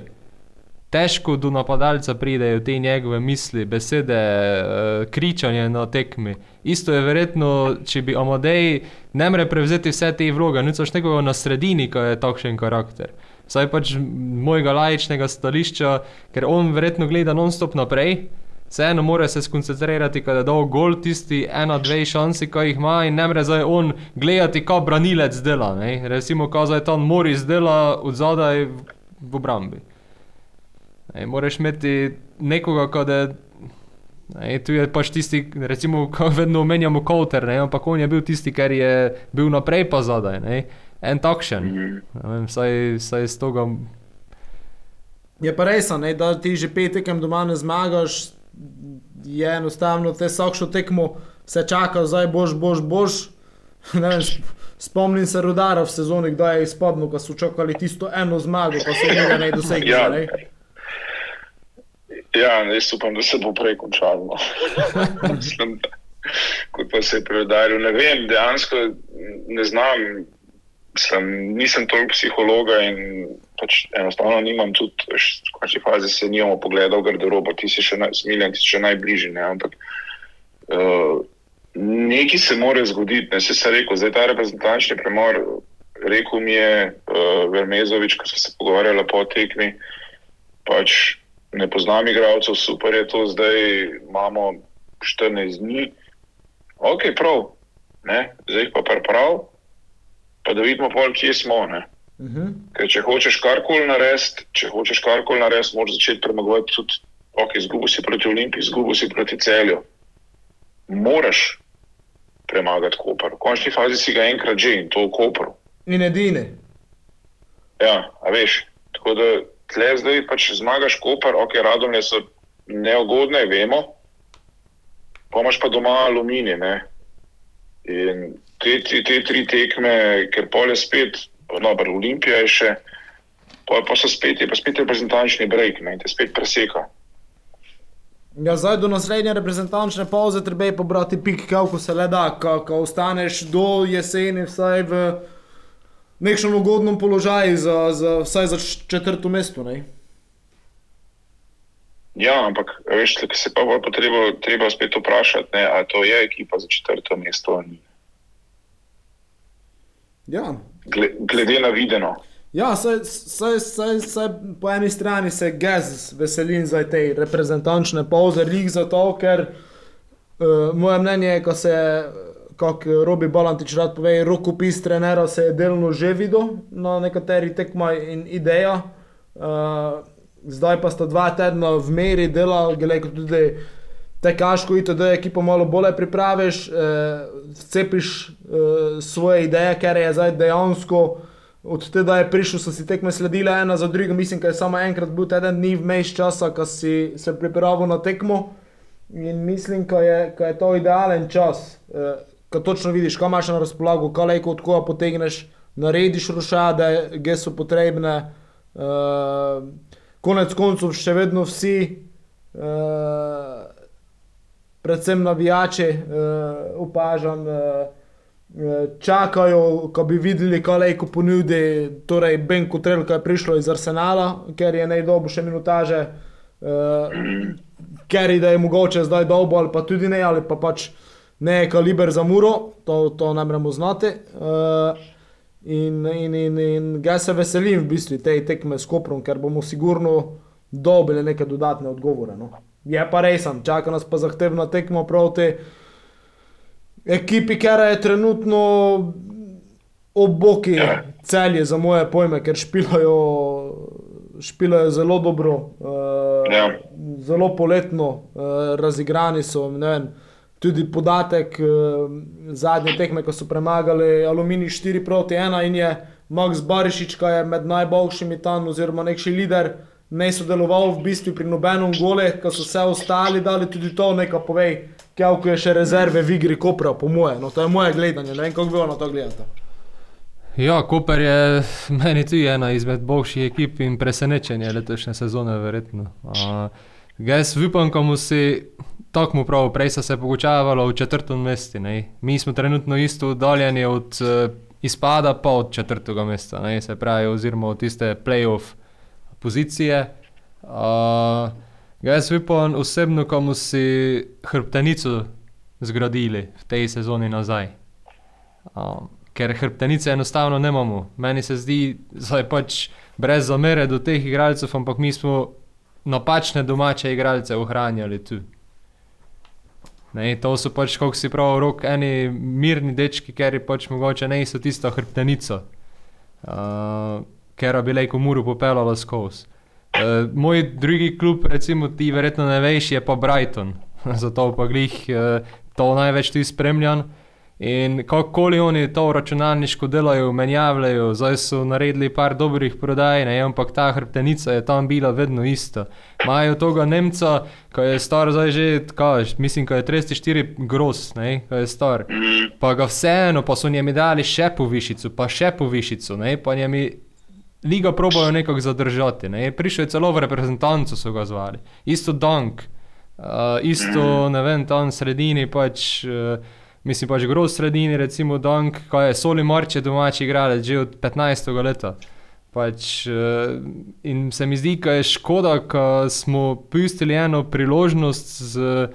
težko do napadalca pridejo te njegove misli, besede, uh, kričanje na tekmi. Isto je verjetno, če bi Amadej ne more prevzeti vse te vloge, nič nekoga na sredini, ki je takšen karakter. Vsaj pač mojega lajičnega stališča, ker on verjetno gleda non-stop naprej. Vseeno mora se skoncentrirati, da je dal gol tisti ena, dve šansi, ki jih ima, in ne more zdaj on gledati, kako branilec dela. Ne? Recimo, kako zdaj tam Moris dela od zadaj v obrambi. Ej, moraš imeti nekoga, ki je Ne, tu je pač tisti, recimo, ko vedno omenjamo Kowter, ne, ampak on je bil tisti, ker je bil naprej pa zadaj, ne, en takšen. Ne vem, Saj, saj z tega Je pa res, ne, da ti že pet tekem doma ne zmagaš, je enostavno te vsakšo tekmo se čaka, zdaj boš, boš, boš. Ne Vem, sp- spomnim se rodara v sezoni, kdaj je izpadlo, ko so čakali tisto eno zmago, pa so njega ne dosegli. Ja. ne. Ja, jaz upam, da se bo prej končalo. no. Mislim, da- Kot pa se je preudaril, ne vem, dejansko ne znam, mislim, nisem toliko psihologa in pač enostavno nimam tudi, v končni fazi se nimamo pogleda v garderobo, ti si še, smiljen, ti si še najbližji, ne, ampak uh, nekaj se more zgoditi, ne, se sem rekel, zdaj ta reprezentančni premor, rekel mi je uh, Vermezovič, ko smo se pogovarjali po tekmi, pač ne poznam igralcev, super je to, zdaj imamo 14 dni, ok, prav, ne, zdaj jih pa priprav, pa da vidimo pol, kje smo. Ne. Mhm. Ker če hočeš karkoli narediti, če hočeš karkoli narediti, moraš začeti premagovati tudi, ok, izgubil si proti Olimpiji, izgubil si proti celju. Moraš premagati Koper. V končni fazi si ga enkrat že in to v Kopru. In edini. Ja, a veš. Tako da tle zdaj pač zmagaš Koper, ok, radomlje so neugodne, vemo. Pa imaš pa doma aluminij, ne. In te, te, te tri tekme, ker pol je spet, no, Olimpija je še, pa, pa so spet, je pa spet reprezentančni break, ne, in te spet preseka. Ja, zdaj do naslednje reprezentančne pauze treba je pobrati pik, kako se le da, ko, ko ostaneš do jeseni vsaj v nekšnem ugodnem položaju za, za vsaj za četrto mesto. Ne? Ja, ampak veš, se pa bo treba, treba spet vprašati, ne, a to je ekipa za četrto mesto ali. Ja, Gle, glede na videno. Ja, saj, saj, saj, saj po eni strani se gez veselim za te reprezentančne pauze, rig zato, ker uh, moje mnenje je, ko se, kako Robi Balantič rad pove, rokopis trenera se je delno že videl na nekaterih tekmah in ideja. Uh, zdaj pa sta dva tedna v meri dela, gledaj, kot tudi tekaško itd. ekipo malo bolje pripraviš, eh, vcepiš eh, svoje ideje, ker je zdaj dejansko od tega je prišel, so si tekme sledile ena za drugo, mislim, da je samo enkrat bil teden dni vmeš časa, ko si se pripravil na tekmo. In mislim, da je, je to idealen čas, eh, ko točno vidiš, kaj imaš na razpolago, kaj lahko od koga potegneš, narediš rušade, ki so potrebne. Eh, konec koncev še vedno vsi, eh, predvsem navijači, opažam. Eh, Eh, čakajo, ko bi videli, kaj lahko ponudi. Torej, Ben Kutrel, ki je prišlo iz Arsenala, ker je najdobo še minutaže, uh, ker je, da je mogoče zdaj dolgo, ali pa tudi ne, ali pa pač ne kaliber za muro, to, to ne moremo znati. Uh, in, in, in, in ga se veselim v bistvu te tekme s Koprom, ker bomo sigurno dobili neke dodatne odgovore. No. Je pa resen, čaka nas pa zahtevna tekma proti ekipi, ker je trenutno oboki celje za moje pojme, ker špilajo, špilajo zelo dobro, uh, Ja. zelo poletno, uh, razigrani so. ne Vem, tudi podatek uh, zadnje tekme, ko so premagali Aluminij 4 proti 1 in je Max Barišič, ki je med najboljšimi tam, oziroma nekši lider. Ne sodeloval v bistvu pri nobenem gole, ko so vse ostali dali tudi to, nekaj povej, kako je še rezerve v igri Kopra, po moje. No, to je moje gledanje, ne vem, kako vi na to gledate. Ja, Koper je meni tudi ena izmed boljših ekip in presenečenje letošnje sezone, verjetno. Uh, Jaz upam, ko mu si tako mu prav, prej so se pogučavalo v četrtem mestu. ne. Mi smo trenutno isto oddaljeni od uh, izpada, pa od četrtega mesta, ne, se pravi, oziroma od tiste playoff pozicije. Uh, jaz upam osebno, ko mu si hrbtenico zgradili v tej sezoni nazaj. Um, ker hrbtenice enostavno ne imamo. Meni se zdi, da je pač brez zamere do teh igralcev, ampak mi smo napačne domače igralce ohranjali tu. Ne, to so pač, kako si prav rok, eni mirni dečki, ker pač mogoče ne so tisto hrbtenico, uh, ker bi lahko muro popeljala skozi. Uh, moj drugi klub, recimo ti verjetno ne veš, je pa Brighton. zato pa glih uh, to največ tudi spremljam. In kakorkoli oni to računalniško delajo, menjavljajo, zdaj so naredili par dobrih prodaj, ne, ampak ta hrbtenica je tam bila vedno ista. Imajo tega Nemca, ki je star zdaj že, kaj, mislim, da je 34 gros, ne, ki je star. Pa ga vseeno, pa so njemi dali še povišico, pa še povišico, ne, pa njemi liga probojajo nekako zadržati. Ne. Prišel je celo v reprezentanco, so ga zvali. Isto Dunk, uh, isto, ne vem, tam v sredini pač. Uh, Mislim pač groz sredini, recimo Dunk, ko je Soli Marče domači igralec že od 15. leta. Pač, uh, in se mi zdi, da je škoda, da smo pustili eno priložnost z,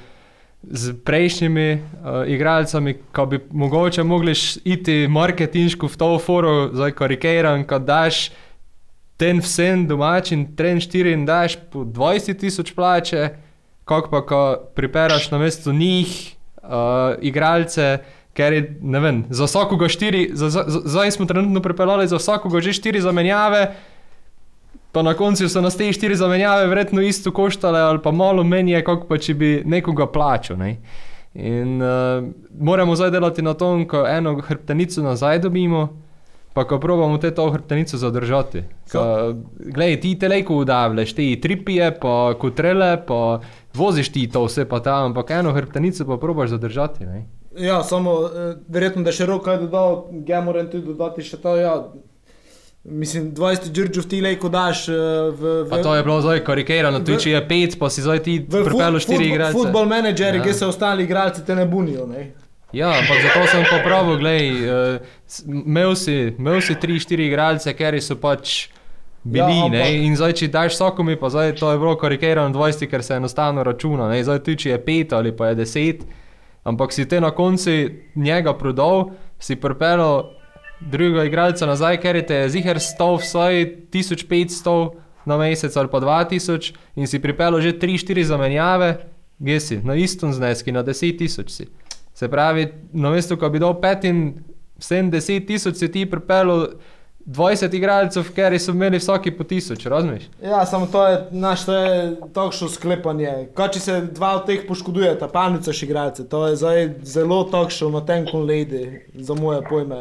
z prejšnjimi uh, igralcami, ki bi mogoče mogli iti marketinško v to foro, zdaj karikiram, ko daš ten vsem domačim, tren štiri in daš po 20 tisoč plače, kako pa, ko priperaš na mesto njih uh, igralce, ker je, ne vem, za vsakoga štiri, zdaj smo trenutno pripeljali za vsakoga že štiri zamenjave, pa na koncu so nas te štiri zamenjave verjetno isto koštale ali pa malo menje, kot pa če bi nekoga plačal. Ne? In uh, moramo zdaj delati na tom, ko eno hrbtenico nazaj dobimo, pa ko probamo te to hrbtenico zadržati. Glej, ti teleko udavljaš, ti tripije, pa kutrele, pa voziš ti to vse pa tam, ampak eno hrbtenico pa probaš zadržati. Ne? Ja, samo eh, verjetno, da še rok kaj dodal, ja moram tudi dodati še to. Ja. Mislim, 20 džrdžov ti lejko daš eh, v, v, Pa to je bilo zdaj karikirano, tudi če je pet, pa si zdaj ti pripeljal štiri igralce. Futbol menedžerji, Ja. ki se ostali igralci te ne bunijo. Ne? Ja, ampak zato sem pa prav, gledaj, uh, imel si, imel si tri, štiri igralce, ker so pač bili, Ja, ampak- in zdaj če daš vsakomi, pa zdaj to je bilo karikirano 20, ker se enostavno računa, ne, zdaj tudi če je pet ali pa je deset, ampak si te na koncu njega prodal, si pripeljal drugega igralca nazaj, ker je te ziger stal vsaj 1500 na mesec ali pa 2000 in si pripeljal že 3-4 zamenjave, gesi, na istom zneski, na 10 tisoč si. Se pravi, na mestu, ko bi dal 75 tisoč, si ti pripeljal 20 igralcev, ker so imeli vsaki po tisoč, razumeš? Ja, samo to je naš, to je takšno sklepanje. Kaj če se dva od teh poškodujeta, palnica še igralce, to je zdaj zelo takšno na tenkom ledi, za moje pojme.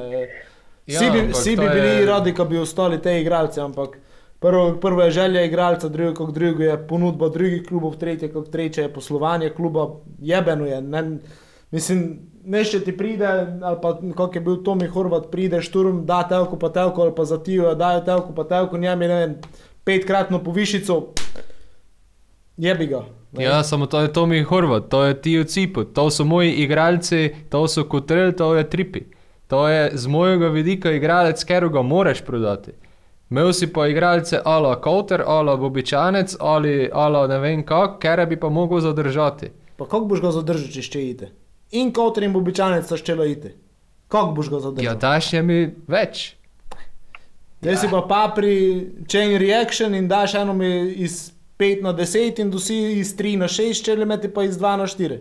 Ja, Vsi bi, vsi to bi bili je- radi, da bi ostali te igralce, ampak prvo, prvo je želja igralca, drugo kot drugo je ponudba drugih klubov, tretje kot tretje je poslovanje kluba, jebeno je. Ne, mislim, nešče ti pride, ali pa kot je bil Tomi Horvat, pride šturm, da telko pa telko, ali pa za tijo, dajo telko pa telko, njem je ne vem, petkratno povišico, jebi ga. ne. Ja, samo to je Tomi Horvat, to je ti Cipu, to so moji igralci, to so Kotrel, to je Tripi. To je z mojega vidika igralec, ker ga moraš prodati. Imel si pa igralce ala Kauter, ala Bobičanec ali ala ne vem kak, ker bi pa mogel zadržati. Pa kako boš ga zadržal, če še ide? In kot bobičanec sta ščela iti. Kako boš ga Ja, zadržal? daš je mi več. Zdaj si pa pa pri chain reaction in daš eno mi iz 5 na 10 in dosi iz 3 na 6, če le meti pa iz 2 na 4.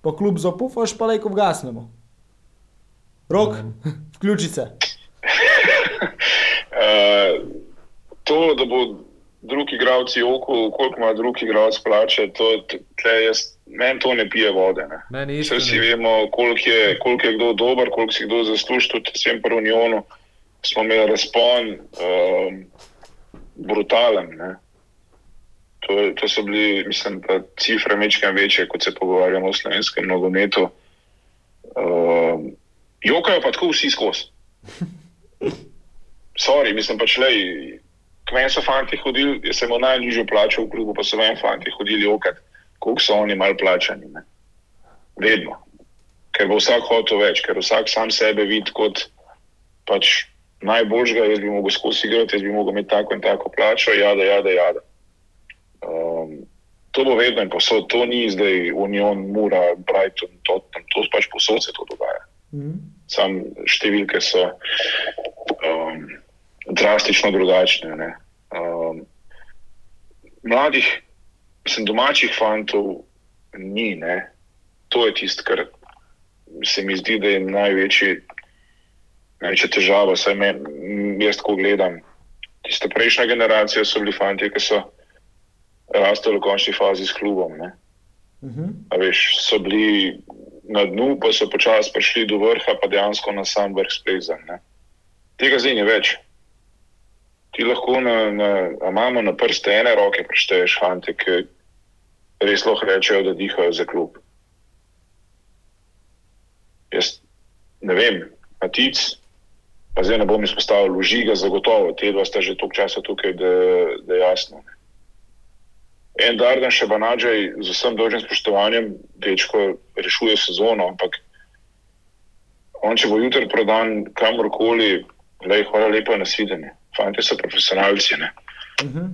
Pa klub zapufaš, pa lejko vgasnemo. Rok, vključi se. Uh, to, da bo drugi igralci oko, koliko ima drugi igralec plače, to jaz, meni to ne pije vode. Ne. Meni isto Vse si ne. vemo, koliko je, koliko je kdo dober, koliko si kdo zasluži, tudi vsem pri Unionu smo imeli razpon um, brutalen. Ne. To, to so bili, mislim, da cifre mečkam večje, kot se pogovarjamo o slovenskem nogometu. Um, jokajo pa tako vsi skozi. Sorry, mislim pač le, k meni so fanti hodili, jaz sem imel najnižjo plačo v klubu, pa so meni fanti hodili okat, koliko so oni mal plačani. Ne? Vedno. Ker bo vsak hotel več, ker vsak sam sebe vidi kot pač najboljšega, jaz bi mogel skozi igrati, jaz bi mogel imeti tako in tako plačo, jada, jada, jada. Um, to bo vedno in posod, to ni zdaj Union, Mura, Brighton, Tottenham, to pač posod se to dogaja. Mhm. Sam številke so drastično drugačne. Ne. Um, mladih, mislim, domačih fantov ni. Ne. To je tisto, kar se mi zdi, da je največji, največja težava. Saj me, jaz tako gledam. Tiste prejšnja generacija so bili fanti, ki so rastli v končni fazi s klubom. Ne. A veš, so bili na dnu, pa so počasi prišli do vrha, pa dejansko na sam vrh splezali. ne. Tega zdaj ni več. Ti lahko na, na, imamo na prste ene roke, prešteješ fante, ki res lahko rečejo, da dihajo za klub. Jaz ne vem, Matic, pa zdaj ne bom izpostavil Lužiga, zagotovo, te dva sta že toliko časa tukaj, da, je jasno. En Dardan še Banadžaj, z vsem dolžnim spoštovanjem, dečko rešuje sezono, ampak on, če bo jutri prodan kamorkoli, lej, hvala lepa na Fantje so profesionalci. Ne? Mhm.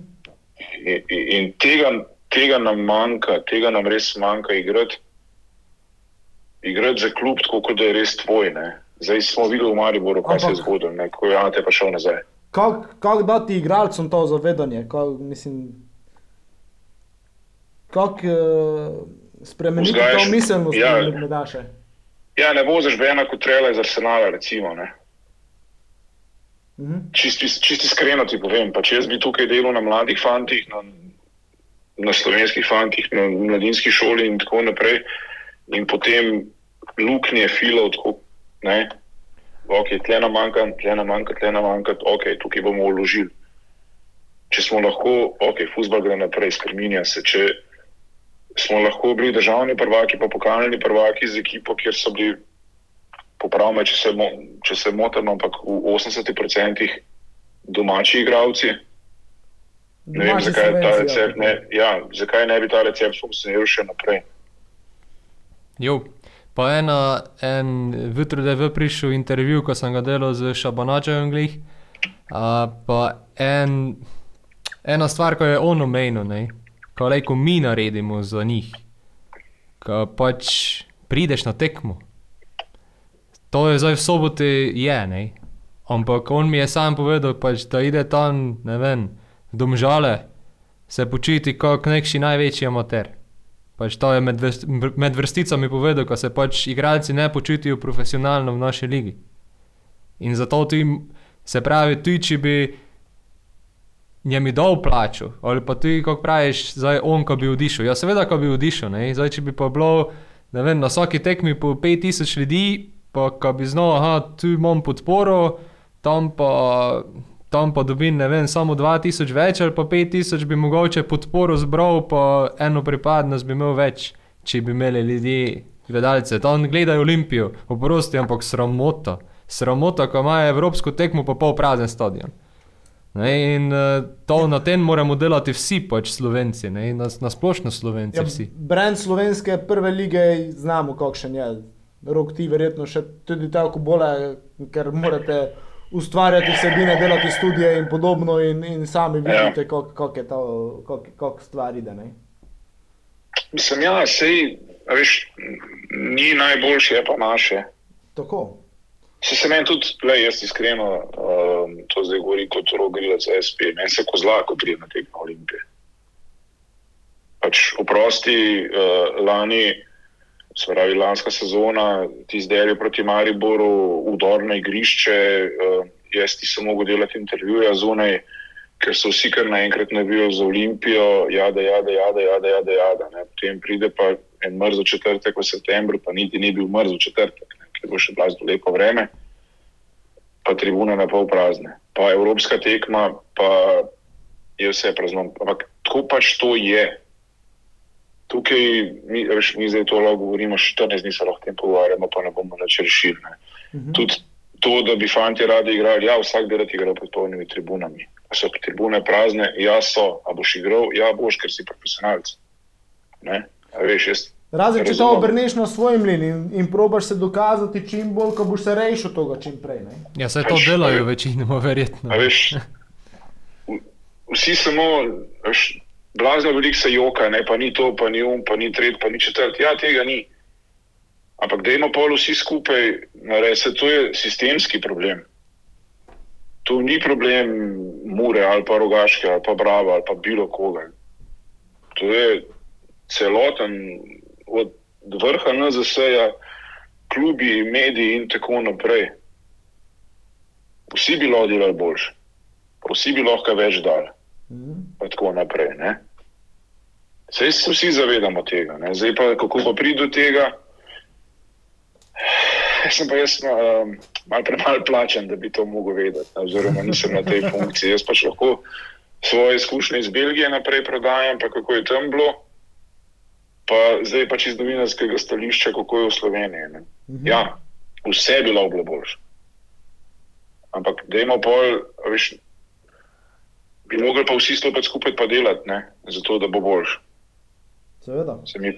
In, in- in tega, tega nam manjka, tega nam res manjka igrati. Igrati za klub, tako kot da je res tvoj. Ne? Zdaj smo videli v Mariboru, kaj se je Ampak- zgodilo, ne? ko je Ante pa šel nazaj. Kako kak dati igralcem to zavedanje? Kak, kako uh, spremeniti Vzgajaš- to miselnost, ja. ki mi daš? Ja, ne voziš Bena kot trela iz Arsenala, recimo. Ne? Mhm. Čisti, čisti iskreno ti povem, pa če jaz bi tukaj delal na mladih fantih, na, na slovenskih fantih, na mladinski šoli in tako naprej, in potem luknje filov, tako, ne, ok, tle nam manjka, tle nam manjka, tle nam manjka, ok, tukaj bomo vložili. Če smo lahko, ok, futbol gre naprej, spremenja se. Če smo lahko bili državni prvaki, pa pokalni prvaki z ekipo, kjer so bili popravme, če se, mo, če se motim, ampak v 80% domači igravci. Ne vem, zakaj ta recept ne, ja, zakaj ne bi ta recept funkcioniral še naprej. Jo. Pa ena, en jutro, da je v prišel intervju, ko sem ga delal z Šabanačem, glih. A, pa en, ena stvar, ko je on omenil, ne, ko lejko mi naredimo za njih, ko pač prideš na tekmo. To je zdaj v soboti je, ne. Ampak on mi je sam povedal, pač, da ide tam, ne vem, v domžale, se počuti kot nekši največji amater. Pač to je med, vrst, med vrsticami povedal, ko se pač igralci ne počutijo profesionalno v naši ligi. In zato ti, se pravi, ti, če bi njemi dol plačal, ali pa ti, kako praviš, zdaj on, ko bi odišel. Ja, seveda, ko bi odišel, ne? zdaj, če bi pa bilo, ne vem, na vsaki tekmi po 5000 ljudi, pa ko bi znal, aha, tu imam podporo, tam pa, tam pa dobim, ne vem, samo 2000 več ali pa 5000 bi mogoče podporo zbral, pa eno pripadnost bi imel več, če bi imeli ljudi, gledalce. Tam gledajo Olimpijo, oprosti, ampak sramota. Sramota, ko imajo evropsko tekmo, pa pol prazen stadion. Ne, in uh, to na tem moramo delati vsi, pač slovenci, ne, na, na splošno slovenci Ja, vsi. brand slovenske prve lige znamo, kakšen je. Rok ti verjetno še tudi tako bolje, ker morate ustvarjati vsebine, delati študije in podobno in, in sami Ja. vidite, kako kak je to, kako kak stvar ide. Ne? Mislim, ja, sej, veš, ni najboljše, je pa naše. Tako. Se se meni tudi, le, jaz iskreno, um, to zdaj govori kot rogrilec SP, meni se kozla, ko pride na tekmo Olimpije. Pač oprosti, uh, lani, se pravi lanska sezona, ti zdaj proti Mariboru, udor na igrišče, uh, jaz ti sem mogel delati intervjuja zunaj, ker so vsi kar naenkrat navijo za Olimpijo, jada, jada, jada, jada, jada, jada ne. Potem pride pa en mrzo četrtek v septembru, pa niti ni bil mrzo četrtek, ne, ker bo še blazno lepo vreme, pa tribune na pol prazne. Pa evropska tekma, pa je vse prazno. Ampak tako pač to je. Tukaj, mi, veš, mi zdaj to lahko govorimo, 14 dni se lahko o tem pogovarjamo, pa ne bomo več rešili. Ne. Mhm. Tudi to, da bi fanti radi igrali, ja, vsak bi rad igral pred polnimi tribunami. A so tribune prazne? Ja, so. A boš igral? Ja, boš, ker si profesionalc. Ne? A veš, jaz Razen če to obrneš na svoj mlin in, in probaš se dokazati čim bolj, ko boš se rešil tega čim prej. Ne? Ja, se to Pač, delajo večinoma, verjetno. A veš, vsi samo, veš, blazno veliko se joka, ne, pa ni to, pa ni um, pa ni tret, pa ni četrt. Ja, tega ni. Ampak dajmo pol vsi skupaj narediti, to je sistemski problem. To ni problem Mure ali pa Rogaške ali pa Brava ali pa bilo koga. To je celoten, od vrha NZS-ja, klubi, mediji in tako naprej. Vsi bi lahko delali boljše, vsi bi lahko več dali Mhm. pa tako naprej. Ne? Sej se vsi zavedamo tega. Ne? Zdaj pa, kako pa pride do tega, jaz sem pa jaz um, malo premalo plačen, da bi to mogel vedeti. Ne? Oziroma nisem na tej funkciji. Jaz pač lahko svoje izkušnje iz Belgije naprej prodajam, pa kako je tam bilo. Pa zdaj pač iz novinarskega stališča, kako je v Sloveniji. Ne? Ja, vse je bilo bilo boljše. Ampak da imamo pol, veš, bi mogli pa vsi stopiti skupaj pa delati, ne? zato da bo boljše. Seveda. Se mi,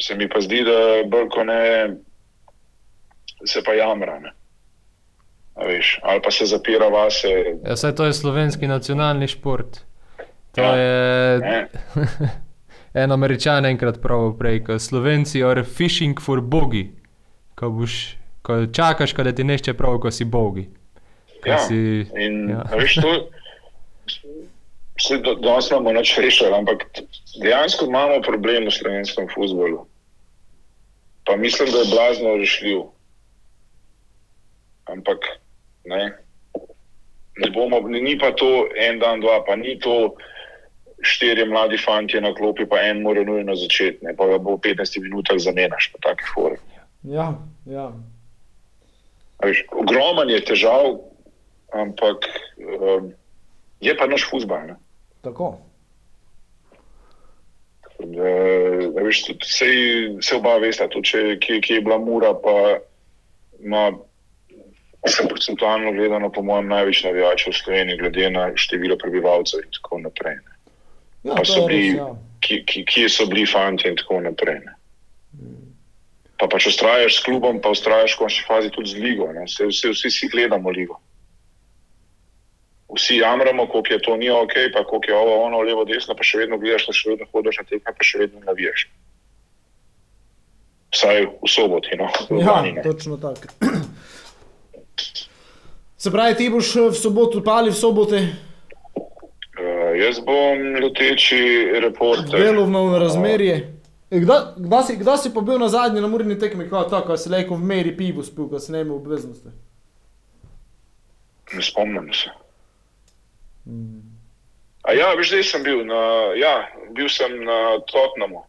se mi pa zdi, da bolj ko ne se pa jamra. Ne? A Veš, ali pa se zapira vase. Ja, saj to je slovenski nacionalni šport. To Ja. je en američan enkrat pravil prej, ko Slovenci are fishing for bogi. Ko, boš, ko čakaš, ko ti nešče prav, ko si bogi. Ko Ja, si, In ja. veš, to se do, danes imamo noč rešili, ampak dejansko imamo problem v slovenskem futbolu. Pa mislim, da je blazno rešljiv. Ampak ne, ne bomo, ni pa to en dan, dva, pa ni to štirje mladi fanti na klopi, pa en mora nujno začeti, ne, pa ga bo v 15 minutah zamenjaš, pa take fore. Ja, ja. Veš, ogromen je težav, ampak um, je pa naš futbol. ne. Tako. Da, a veš, tudi Sej, se oba veste, tudi kje, kje je bila Mura, pa ima se procentualno gledano, po mojem, največ navijačev v Sloveniji, glede na število prebivalcev in tako naprej. Ne. Ja, Pa so je res, bili, ja. ki, ki, kje so bili fanti in tako naprej. Ne. Pa pa če ustrajaš s klubom, pa ustrajaš v končni fazi tudi z ligo. ne. Saj Vsi, vsi si gledamo ligo. Vsi jamramo, koliko je to ni ok, pa koliko je ovo, ono, levo, desno, pa še vedno gledaš, pa še vedno hodiš na tekme, pa še vedno navijaš. Vsaj v soboti, no, v Ja, točno tako. Se pravi, ti boš eh, v soboto pali v sobote Uh, jaz bom leteči reporter. delovno razmerje. Kdaj, kdaj, si, kdaj si pa bil na zadnji na murni tekmi, kot tako, ko si lejko v meri pivo spil, ko si ne imel obveznosti? Ne spomnim se. A ja, veš, zdaj sem bil na, ja, bil sem na Tottenhamu,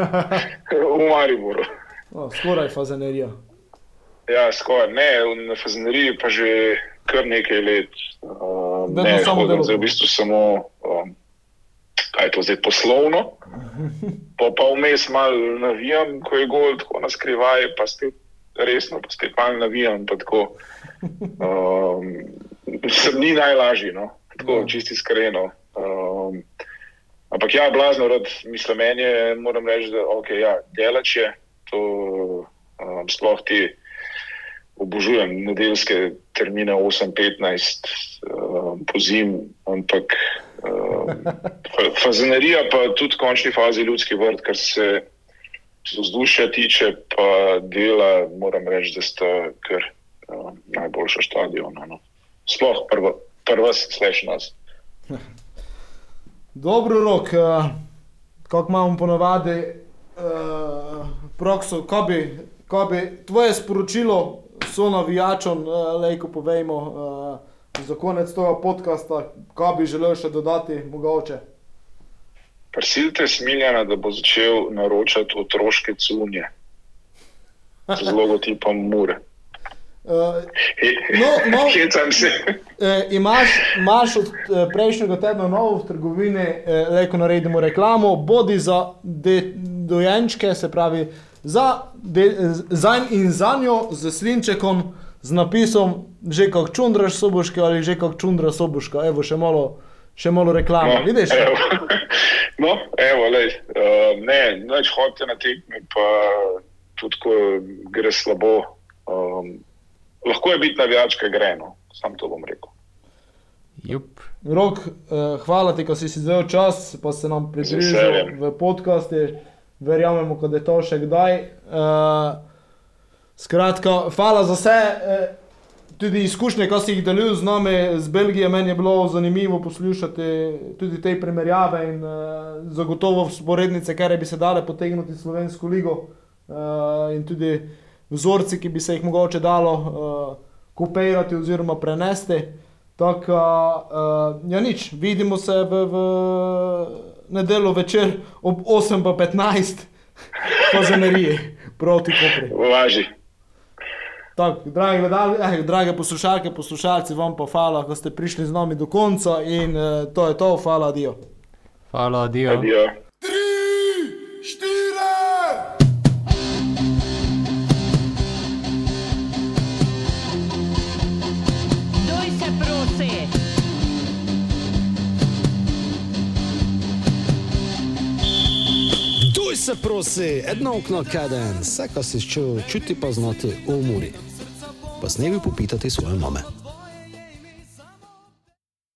v Mariboru. O, skoraj fazanerija. Ja, skoraj ne, na Fazeneriji pa že kar nekaj let. Uh, Vedno ne, samo hodim zdaj v bistvu samo, um, kaj je to zdaj, poslovno. Pa pa vmes malo navijam, ko je gol, tako na skrivaj, pa spet resno, pa spet malo navijam. Pa tako, um, sem ni najlažji, no, tako Ja. čisti iskreno. Um, ampak ja, blazno rad, mislim, meni je, moram reči, da okay, ja, delač je, to um, sploh ti obožujem nedeljske termine 8-15 um, po zim, ampak um, fa- fazenerija pa tudi v končni fazi ljudski vrt, kar se vzdušja tiče, pa dela, moram reči, da sta kar um, najboljša stadiona. No. Sploh prva, prva slash nas. Dobro, rok, uh, kako imamo ponavadi, uh, prokso, ko bi, ko bi tvoje sporočilo so navijačom, uh, lejko povejmo, uh, za konec tega podcasta, kaj bi želel še dodati, mogoče. Prisilite Smiljana, da bo začel naročati otroške cunje z logotipom Mure. Uh, No, no. Hecam se. E, imaš, imaš od e, prejšnjega tedna novo v trgovini, e, leko naredimo reklamo, bodi za de, dojenčke, se pravi za, de, za in za njo z slinčekom, z napisom, že kak čundraš soboške ali že kak čundra soboška. Evo, še malo, še malo reklame, no, vidiš? Evo. No, evo, lej, uh, ne, neč hodite na tekme, pa tudi ko gre slabo. Um, lahko je biti navijač, kaj gre, no, sam to bom rekel. Jup. Rok, eh, hvala ti, ko si si vzel čas, pa se nam pridružil v podkastu. Verjamemo, da je to še kdaj. Uh, skratka, hvala za vse, eh, tudi izkušnje, ki si jih delil z nami iz Belgije. Meni je bilo zanimivo poslušati tudi te primerjave in uh, zagotovo sporednice, kar bi se dale potegniti v Slovensko ligo uh, in tudi vzorci, ki bi se jih mogoče dalo uh, kopirati oziroma prenesti. Tako, uh, ja, nič, vidimo se v, v nedeljo večer ob 8.15 po Zaneriji proti Kopri. Važi. Tako, drage, gledal, eh, drage poslušalke, poslušalci, vam pa hvala, da ste prišli z nami do konca in uh, to je to, hvala, Dio. Hvala, adijo. Adijo. Se prosi, jedno okno kaden, vse, kar si čutil, čuti pa znati v Muri. Pa s nebi popitati svoje mame.